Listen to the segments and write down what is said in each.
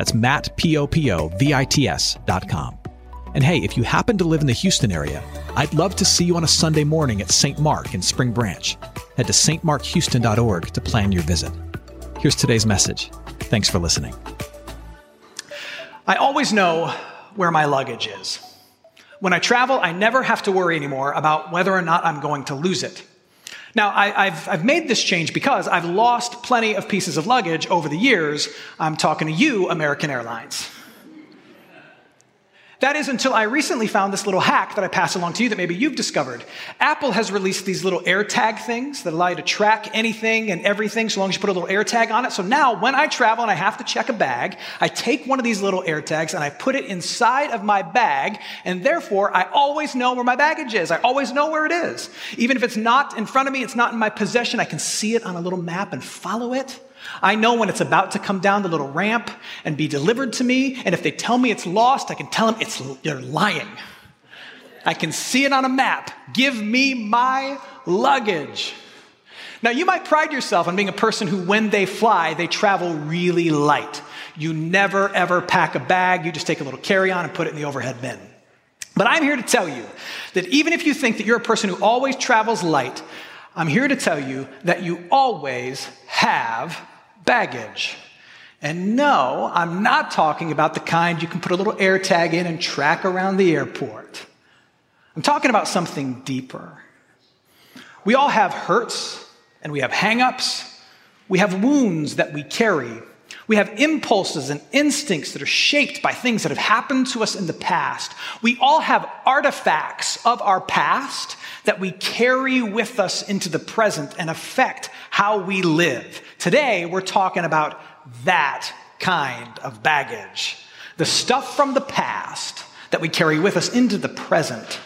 That's Matt, P-O-P-O-V-I-T-S dot com. And hey, if you happen to live in the Houston area, I'd love to see you on a Sunday morning at St. Mark in Spring Branch. Head to stmarkhouston.org to plan your visit. Here's today's message. Thanks for listening. I always know where my luggage is. When I travel, I never have to worry anymore about whether or not I'm going to lose it. Now, I, have I've made this change because I've lost plenty of pieces of luggage over the years. I'm talking to you, American Airlines. That is until I recently found this little hack that I pass along to you that maybe you've discovered. Apple has released these little AirTag things that allow you to track anything and everything so long as you put a little AirTag on it. So now when I travel and I have to check a bag, I take one of these little AirTags and I put it inside of my bag, and therefore I always know where my baggage is. I always know where it is. Even if it's not in front of me, it's not in my possession, I can see it on a little map and follow it. I know when it's about to come down the little ramp and be delivered to me. And if they tell me it's lost, I can tell them it's, you're lying. I can see it on a map. Give me my luggage. Now, you might pride yourself on being a person who, when they fly, they travel really light. You never, ever pack a bag. You just take a little carry on and put it in the overhead bin. But I'm here to tell you that even if you think that you're a person who always travels light, I'm here to tell you that you always have baggage. And no, I'm not talking about the kind you can put a little air tag in and track around the airport. I'm talking about something deeper. We all have hurts and we have hangups. We have wounds that we carry. We have impulses and instincts that are shaped by things that have happened to us in the past. We all have artifacts of our past that we carry with us into the present and affect how we live. Today, we're talking about that kind of baggage. The stuff from the past that we carry with us into the present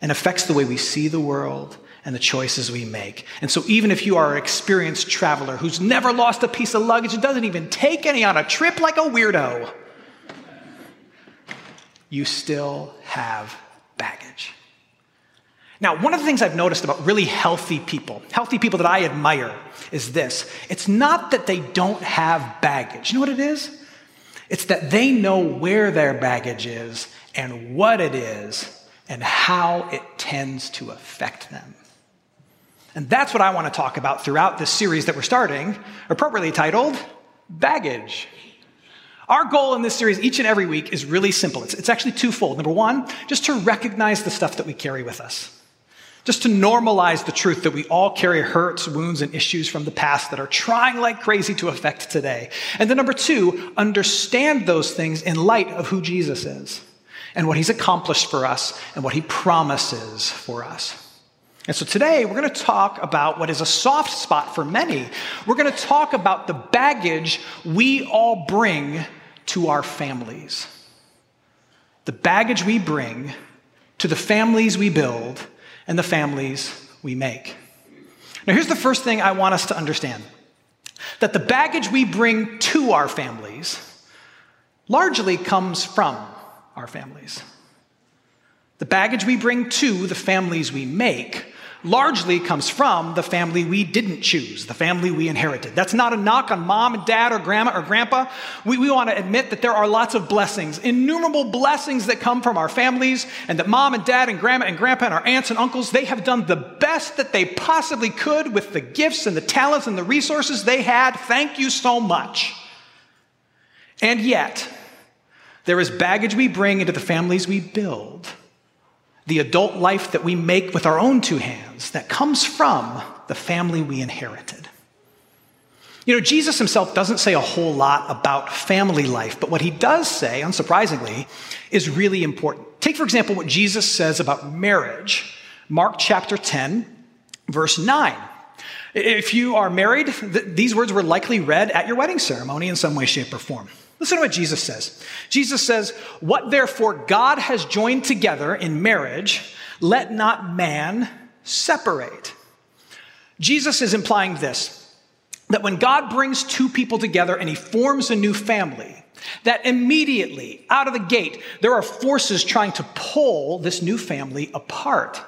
and affects the way we see the world and the choices we make. And so, even if you are an experienced traveler who's never lost a piece of luggage and doesn't even take any on a trip like a weirdo, you still have baggage. Now, one of the things I've noticed about really healthy people, healthy people that I admire, is this it's not that they don't have baggage. You know what it is? It's that they know where their baggage is and what it is and how it tends to affect them. And that's what I want to talk about throughout this series that we're starting, appropriately titled Baggage. Our goal in this series each and every week is really simple. It's, it's actually twofold. Number one, just to recognize the stuff that we carry with us just to normalize the truth that we all carry hurts, wounds, and issues from the past that are trying like crazy to affect today. And then number two, understand those things in light of who Jesus is and what he's accomplished for us and what he promises for us. And so today we're going to talk about what is a soft spot for many. We're going to talk about the baggage we all bring to our families. The baggage we bring to the families we build and the families we make. Now, here's the first thing I want us to understand that the baggage we bring to our families largely comes from our families. The baggage we bring to the families we make largely comes from the family we didn't choose, the family we inherited. That's not a knock on mom and dad or grandma or grandpa. We, we want to admit that there are lots of blessings, innumerable blessings that come from our families, and that mom and dad and grandma and grandpa and our aunts and uncles, they have done the best that they possibly could with the gifts and the talents and the resources they had. Thank you so much. And yet, there is baggage we bring into the families we build the adult life that we make with our own two hands that comes from the family we inherited. You know, Jesus himself doesn't say a whole lot about family life, but what he does say, unsurprisingly, is really important. Take, for example, what Jesus says about marriage, Mark chapter 10, verse 9. If you are married, th- these words were likely read at your wedding ceremony in some way, shape, or form. Listen to what Jesus says. Jesus says, What therefore God has joined together in marriage, let not man separate. Jesus is implying this that when God brings two people together and he forms a new family, that immediately out of the gate, there are forces trying to pull this new family apart.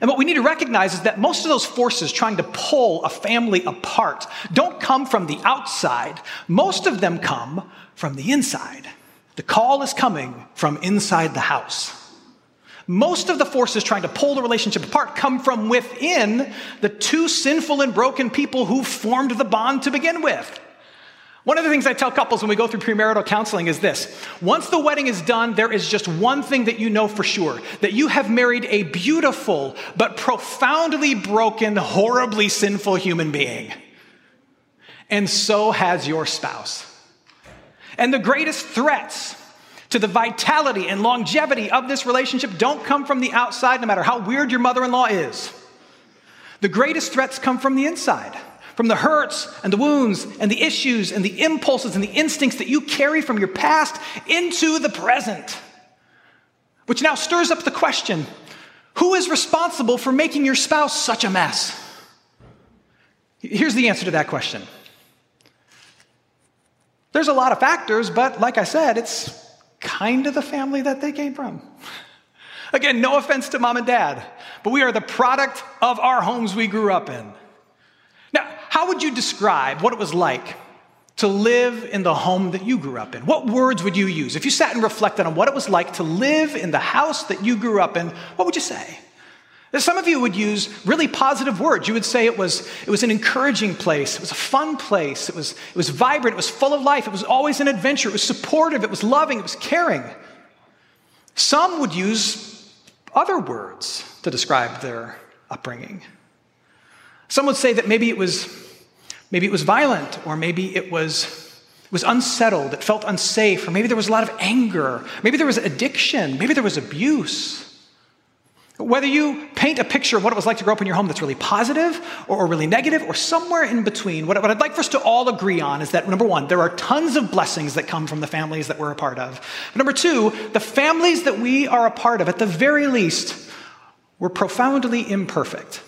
And what we need to recognize is that most of those forces trying to pull a family apart don't come from the outside. Most of them come from the inside. The call is coming from inside the house. Most of the forces trying to pull the relationship apart come from within the two sinful and broken people who formed the bond to begin with. One of the things I tell couples when we go through premarital counseling is this once the wedding is done, there is just one thing that you know for sure that you have married a beautiful but profoundly broken, horribly sinful human being. And so has your spouse. And the greatest threats to the vitality and longevity of this relationship don't come from the outside, no matter how weird your mother in law is. The greatest threats come from the inside from the hurts and the wounds and the issues and the impulses and the instincts that you carry from your past into the present. Which now stirs up the question who is responsible for making your spouse such a mess? Here's the answer to that question. There's a lot of factors, but like I said, it's kind of the family that they came from. Again, no offense to mom and dad, but we are the product of our homes we grew up in. How would you describe what it was like to live in the home that you grew up in? What words would you use? If you sat and reflected on what it was like to live in the house that you grew up in, what would you say? Some of you would use really positive words. You would say it was, it was an encouraging place, it was a fun place, it was, it was vibrant, it was full of life, it was always an adventure, it was supportive, it was loving, it was caring. Some would use other words to describe their upbringing. Some would say that maybe it was, maybe it was violent, or maybe it was, was unsettled, it felt unsafe, or maybe there was a lot of anger, maybe there was addiction, maybe there was abuse. Whether you paint a picture of what it was like to grow up in your home that's really positive or, really negative or somewhere in between, what, what, I'd like for us to all agree on is that number one, there are tons of blessings that come from the families that we're a part of. But number two, the families that we are a part of, at the very least, were profoundly imperfect.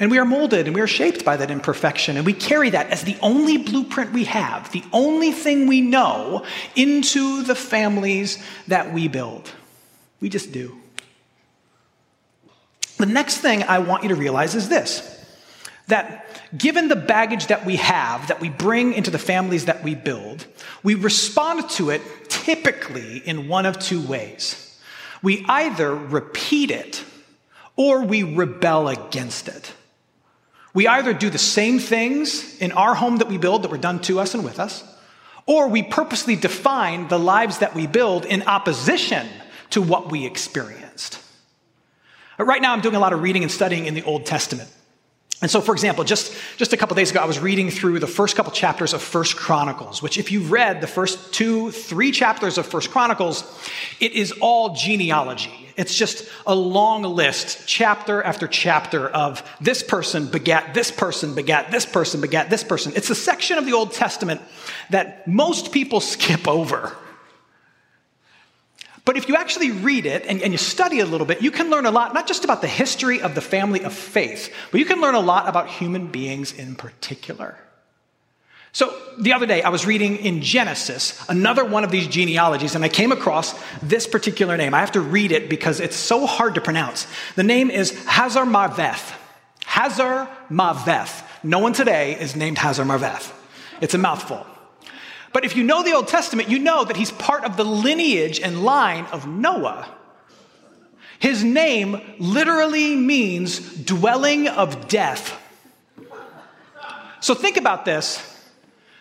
And we are molded and we are shaped by that imperfection. And we carry that as the only blueprint we have, the only thing we know into the families that we build. We just do. The next thing I want you to realize is this that given the baggage that we have, that we bring into the families that we build, we respond to it typically in one of two ways. We either repeat it or we rebel against it. We either do the same things in our home that we build that were done to us and with us, or we purposely define the lives that we build in opposition to what we experienced. Right now, I'm doing a lot of reading and studying in the Old Testament. And so, for example, just, just a couple days ago, I was reading through the first couple chapters of First Chronicles, which, if you've read the first two, three chapters of First Chronicles, it is all genealogy. It's just a long list, chapter after chapter, of this person begat this person, begat this person, begat this person. It's a section of the Old Testament that most people skip over. But if you actually read it and, and, you study a little bit, you can learn a lot, not just about the history of the family of faith, but you can learn a lot about human beings in particular. So the other day, I was reading in Genesis, another one of these genealogies, and I came across this particular name. I have to read it because it's so hard to pronounce. The name is Hazar Marveth. Hazar Marveth. No one today is named Hazar Marveth. It's a mouthful. But if you know the Old Testament, you know that he's part of the lineage and line of Noah. His name literally means dwelling of death. So think about this.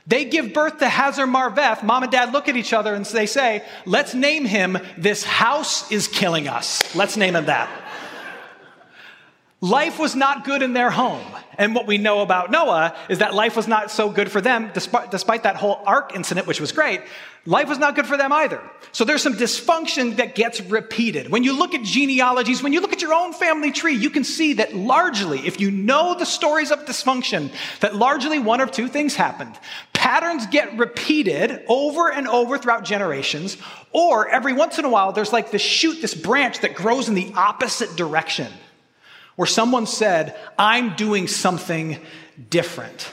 They give birth to Hazar Marveth. Mom and dad look at each other and they say, Let's name him This House is Killing Us. Let's name him that. Life was not good in their home. And what we know about Noah is that life was not so good for them, despite, despite that whole ark incident, which was great. Life was not good for them either. So there's some dysfunction that gets repeated. When you look at genealogies, when you look at your own family tree, you can see that largely, if you know the stories of dysfunction, that largely one or two things happened. Patterns get repeated over and over throughout generations, or every once in a while, there's like this shoot, this branch that grows in the opposite direction where someone said, I'm doing something different.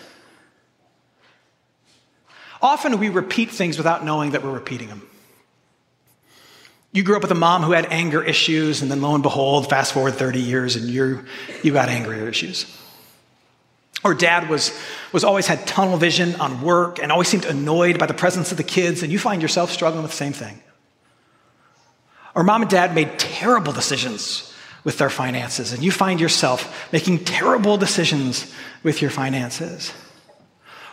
Often we repeat things without knowing that we're repeating them. You grew up with a mom who had anger issues, and then lo and behold, fast forward 30 years and you you got anger issues. Or dad was, was always had tunnel vision on work and always seemed annoyed by the presence of the kids, and you find yourself struggling with the same thing. Or mom and dad made terrible decisions with their finances, and you find yourself making terrible decisions with your finances.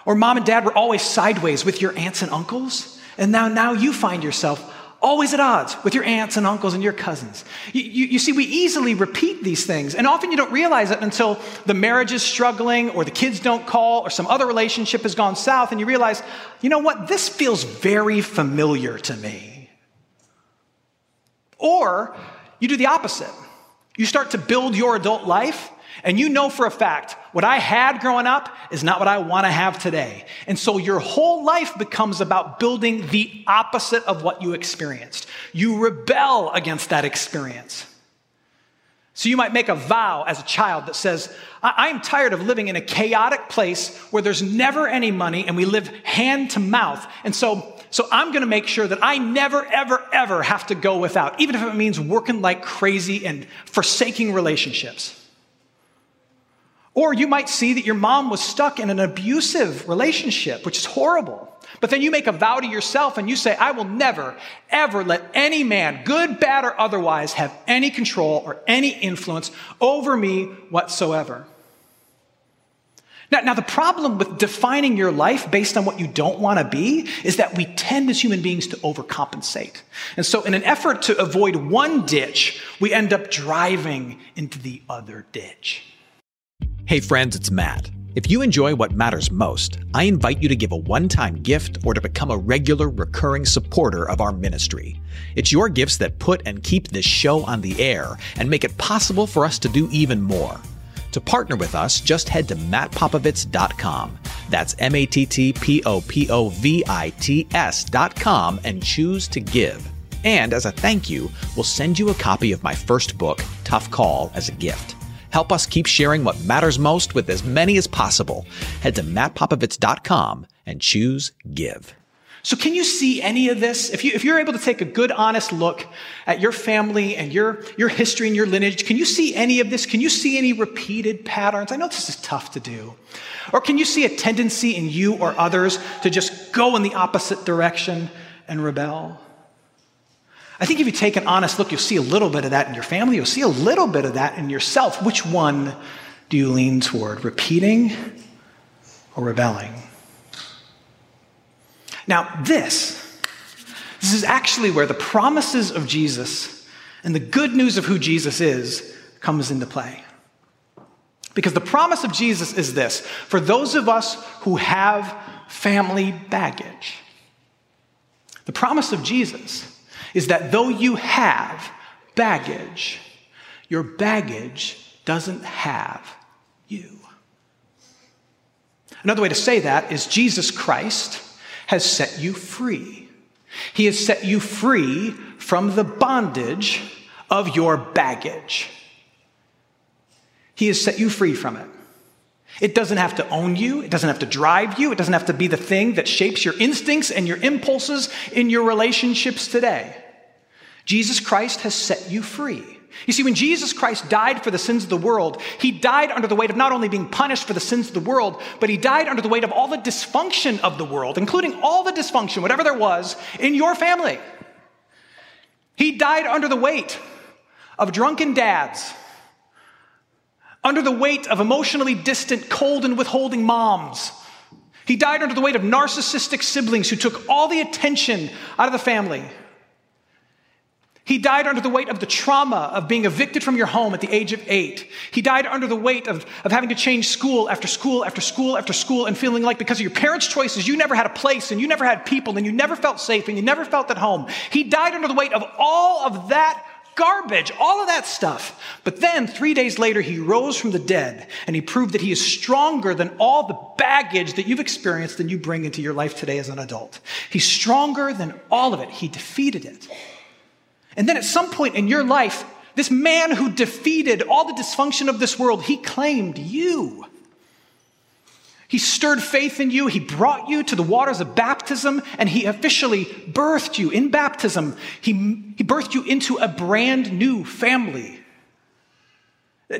Or mom and dad were always sideways with your aunts and uncles, and now, now you find yourself always at odds with your aunts and uncles and your cousins. You, you, you, see, we easily repeat these things, and often you don't realize it until the marriage is struggling, or the kids don't call, or some other relationship has gone south, and you realize, you know what, this feels very familiar to me. Or you do the opposite. You start to build your adult life, and you know for a fact what I had growing up is not what I want to have today. And so your whole life becomes about building the opposite of what you experienced. You rebel against that experience. So you might make a vow as a child that says, I- am tired of living in a chaotic place where there's never any money and we live hand to mouth. And so, so I'm going to make sure that I never, ever, ever have to go without, even if it means working like crazy and forsaking relationships. Or you might see that your mom was stuck in an abusive relationship, which is horrible. But then you make a vow to yourself and you say, I will never, ever let any man, good, bad, or otherwise, have any control or any influence over me whatsoever. Now, now, the problem with defining your life based on what you don't want to be is that we tend as human beings to overcompensate. And so, in an effort to avoid one ditch, we end up driving into the other ditch. Hey, friends, it's Matt. If you enjoy what matters most, I invite you to give a one time gift or to become a regular, recurring supporter of our ministry. It's your gifts that put and keep this show on the air and make it possible for us to do even more. To partner with us, just head to mattpopovits.com. That's M A T T P O P O V I T S.com and choose to give. And as a thank you, we'll send you a copy of my first book, Tough Call, as a gift. Help us keep sharing what matters most with as many as possible. Head to mattpopovits.com and choose Give. So, can you see any of this? If, you, if you're able to take a good, honest look at your family and your, your history and your lineage, can you see any of this? Can you see any repeated patterns? I know this is tough to do. Or can you see a tendency in you or others to just go in the opposite direction and rebel? I think if you take an honest look, you'll see a little bit of that in your family. You'll see a little bit of that in yourself. Which one do you lean toward? Repeating or rebelling? Now, this, this is actually where the promises of Jesus and the good news of who Jesus is comes into play. Because the promise of Jesus is this for those of us who have family baggage, the promise of Jesus is that though you have baggage, your baggage doesn't have you. Another way to say that is Jesus Christ has set you free. He has set you free from the bondage of your baggage. He has set you free from it. It doesn't have to own you. It doesn't have to drive you. It doesn't have to be the thing that shapes your instincts and your impulses in your relationships today. Jesus Christ has set you free. You see, when Jesus Christ died for the sins of the world, he died under the weight of not only being punished for the sins of the world, but he died under the weight of all the dysfunction of the world, including all the dysfunction, whatever there was, in your family. He died under the weight of drunken dads, under the weight of emotionally distant, cold, and withholding moms. He died under the weight of narcissistic siblings who took all the attention out of the family. He died under the weight of the trauma of being evicted from your home at the age of eight. He died under the weight of, of having to change school after school after school after school and feeling like because of your parents' choices, you never had a place and you never had people and you never felt safe and you never felt at home. He died under the weight of all of that garbage, all of that stuff. But then, three days later, he rose from the dead and he proved that he is stronger than all the baggage that you've experienced and you bring into your life today as an adult. He's stronger than all of it. He defeated it. And then at some point in your life, this man who defeated all the dysfunction of this world, he claimed you. He stirred faith in you. He brought you to the waters of baptism, and he officially birthed you in baptism. He, he birthed you into a brand new family.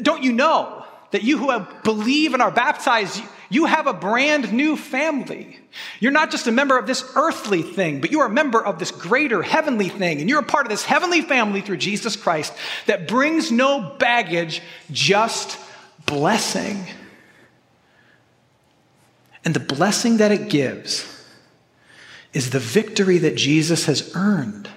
Don't you know that you who believe and are baptized, you have a brand new family. You're not just a member of this earthly thing, but you are a member of this greater heavenly thing. And you're a part of this heavenly family through Jesus Christ that brings no baggage, just blessing. And the blessing that it gives is the victory that Jesus has earned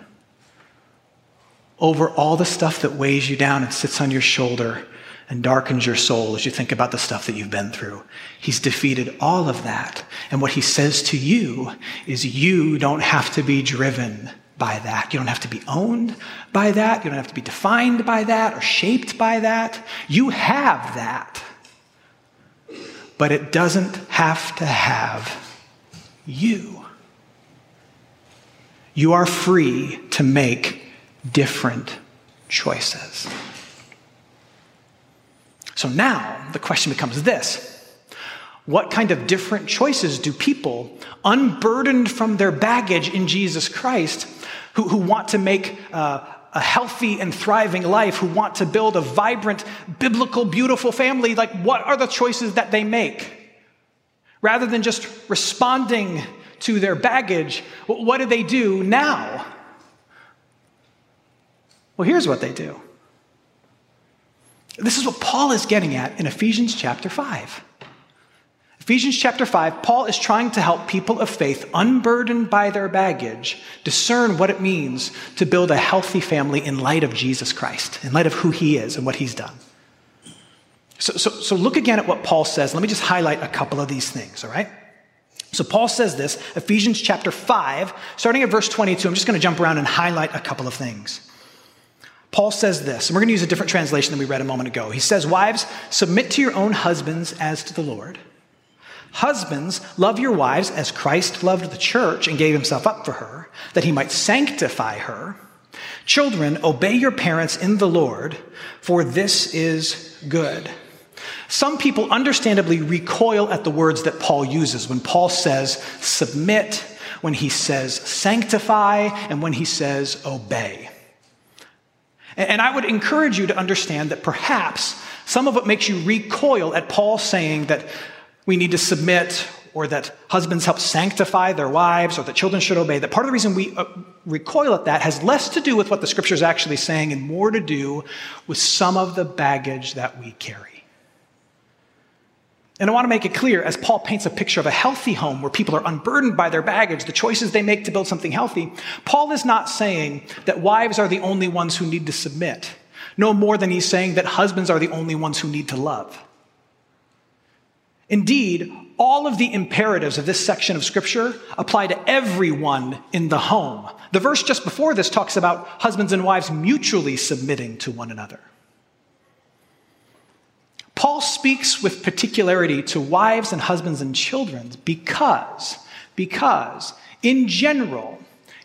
over all the stuff that weighs you down and sits on your shoulder and darkens your soul as you think about the stuff that you've been through. He's defeated all of that. And what he says to you is you don't have to be driven by that. You don't have to be owned by that. You don't have to be defined by that or shaped by that. You have that. But it doesn't have to have you. You are free to make different choices. So now the question becomes this What kind of different choices do people, unburdened from their baggage in Jesus Christ, who, who want to make uh, a healthy and thriving life, who want to build a vibrant, biblical, beautiful family, like what are the choices that they make? Rather than just responding to their baggage, what do they do now? Well, here's what they do this is what Paul is getting at in Ephesians chapter 5. Ephesians chapter 5, Paul is trying to help people of faith, unburdened by their baggage, discern what it means to build a healthy family in light of Jesus Christ, in light of who he is and what he's done. So, so, so look again at what Paul says. Let me just highlight a couple of these things, all right? So Paul says this, Ephesians chapter 5, starting at verse 22. I'm just going to jump around and highlight a couple of things. Paul says this, and we're going to use a different translation than we read a moment ago. He says, Wives, submit to your own husbands as to the Lord. Husbands, love your wives as Christ loved the church and gave himself up for her, that he might sanctify her. Children, obey your parents in the Lord, for this is good. Some people understandably recoil at the words that Paul uses when Paul says submit, when he says sanctify, and when he says obey. And I would encourage you to understand that perhaps some of what makes you recoil at Paul saying that we need to submit or that husbands help sanctify their wives or that children should obey, that part of the reason we uh, recoil at that has less to do with what the scripture is actually saying and more to do with some of the baggage that we carry. And I want to make it clear as Paul paints a picture of a healthy home where people are unburdened by their baggage, the choices they make to build something healthy, Paul is not saying that wives are the only ones who need to submit, no more than he's saying that husbands are the only ones who need to love. Indeed, all of the imperatives of this section of scripture apply to everyone in the home. The verse just before this talks about husbands and wives mutually submitting to one another. Paul speaks with particularity to wives and husbands and children because, because in general,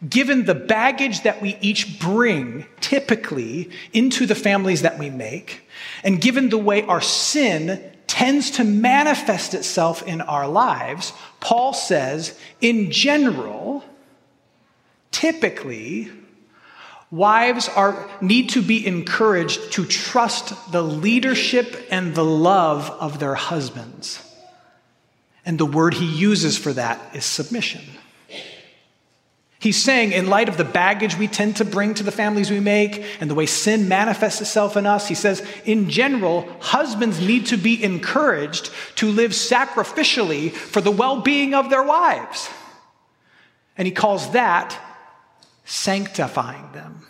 given the baggage that we each bring typically into the families that we make, and given the way our sin tends to manifest itself in our lives, Paul says, in general, typically, Wives are, need to be encouraged to trust the leadership and the love of their husbands. And the word he uses for that is submission. He's saying, in light of the baggage we tend to bring to the families we make and the way sin manifests itself in us, he says, in general, husbands need to be encouraged to live sacrificially for the well being of their wives. And he calls that sanctifying them.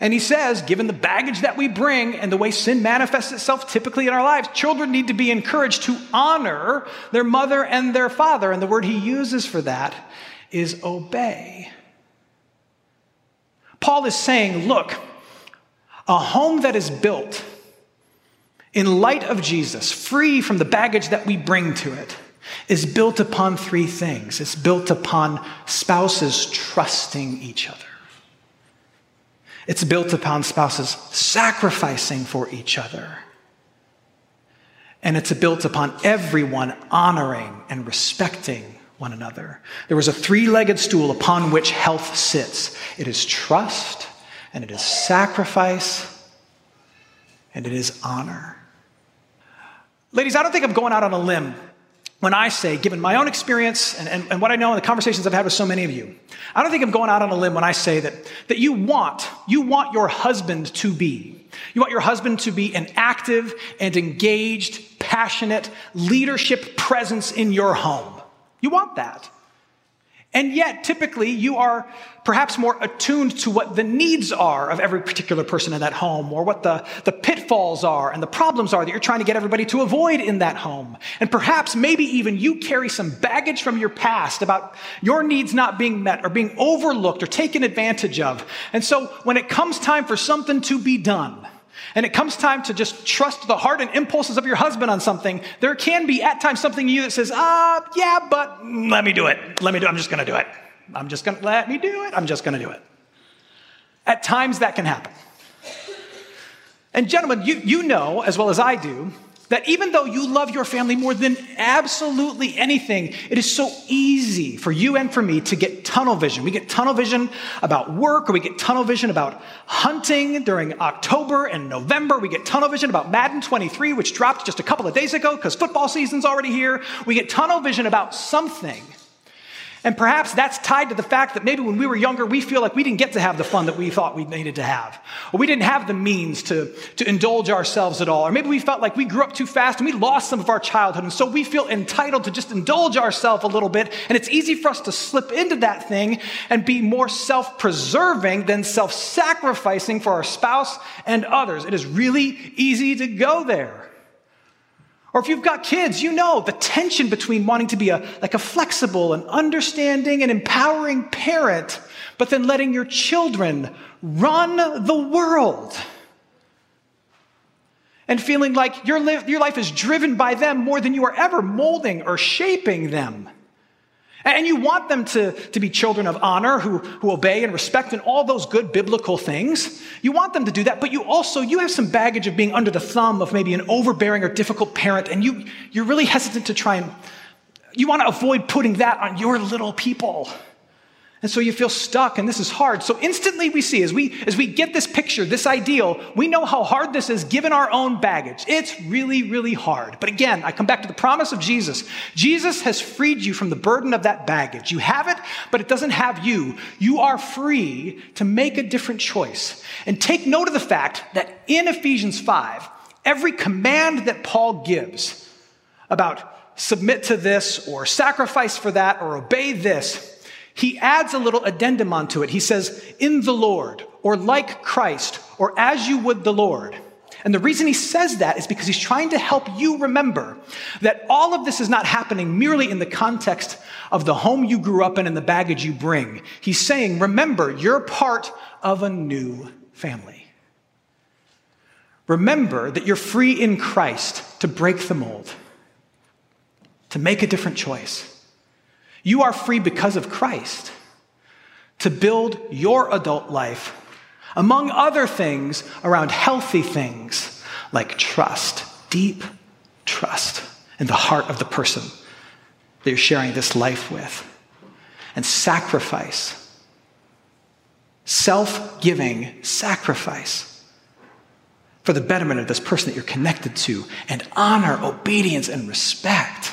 And he says, given the baggage that we bring and the way sin manifests itself typically in our lives, children need to be encouraged to honor their mother and their father. And the word he uses for that is obey. Paul is saying, look, a home that is built in light of Jesus, free from the baggage that we bring to it, is built upon three things. It's built upon spouses trusting each other. It's built upon spouses sacrificing for each other. And it's built upon everyone honoring and respecting one another. There was a three legged stool upon which health sits it is trust, and it is sacrifice, and it is honor. Ladies, I don't think I'm going out on a limb when I say, given my own experience and, and, and, what I know and the conversations I've had with so many of you, I don't think I'm going out on a limb when I say that, that you want, you want your husband to be. You want your husband to be an active and engaged, passionate leadership presence in your home. You want that. And yet, typically, you are perhaps more attuned to what the needs are of every particular person in that home, or what the, the pitfalls are and the problems are that you're trying to get everybody to avoid in that home. And perhaps, maybe even you carry some baggage from your past about your needs not being met or being overlooked or taken advantage of. And so, when it comes time for something to be done, and it comes time to just trust the heart and impulses of your husband on something, there can be at times something in you that says, ah, yeah, but let me do it. Let me do it. I'm just going to do it. I'm just going to let me do it. I'm just going to do it. At times that can happen. And gentlemen, you, you know as well as I do that even though you love your family more than absolutely anything, it is so easy for you and for me to get tunnel vision. We get tunnel vision about work, or we get tunnel vision about hunting during October and November. We get tunnel vision about Madden 23, which dropped just a couple of days ago because football season's already here. We get tunnel vision about something and perhaps that's tied to the fact that maybe when we were younger, we feel like we didn't get to have the fun that we thought we needed to have. Or we didn't have the means to, to indulge ourselves at all. Or maybe we felt like we grew up too fast and we lost some of our childhood. And so we feel entitled to just indulge ourselves a little bit. And it's easy for us to slip into that thing and be more self preserving than self sacrificing for our spouse and others. It is really easy to go there. Or if you've got kids, you know the tension between wanting to be a, like a flexible and understanding and empowering parent, but then letting your children run the world. And feeling like your, li- your life is driven by them more than you are ever molding or shaping them. And you want them to, to be children of honor who, who obey and respect and all those good biblical things. You want them to do that, but you also, you have some baggage of being under the thumb of maybe an overbearing or difficult parent, and you, you're really hesitant to try and, you want to avoid putting that on your little people. And so you feel stuck and this is hard. So instantly we see as we as we get this picture, this ideal, we know how hard this is given our own baggage. It's really really hard. But again, I come back to the promise of Jesus. Jesus has freed you from the burden of that baggage. You have it, but it doesn't have you. You are free to make a different choice. And take note of the fact that in Ephesians 5, every command that Paul gives about submit to this or sacrifice for that or obey this he adds a little addendum onto it. He says, in the Lord, or like Christ, or as you would the Lord. And the reason he says that is because he's trying to help you remember that all of this is not happening merely in the context of the home you grew up in and the baggage you bring. He's saying, remember, you're part of a new family. Remember that you're free in Christ to break the mold, to make a different choice. You are free because of Christ to build your adult life, among other things, around healthy things like trust, deep trust in the heart of the person that you're sharing this life with, and sacrifice, self giving sacrifice for the betterment of this person that you're connected to, and honor, obedience, and respect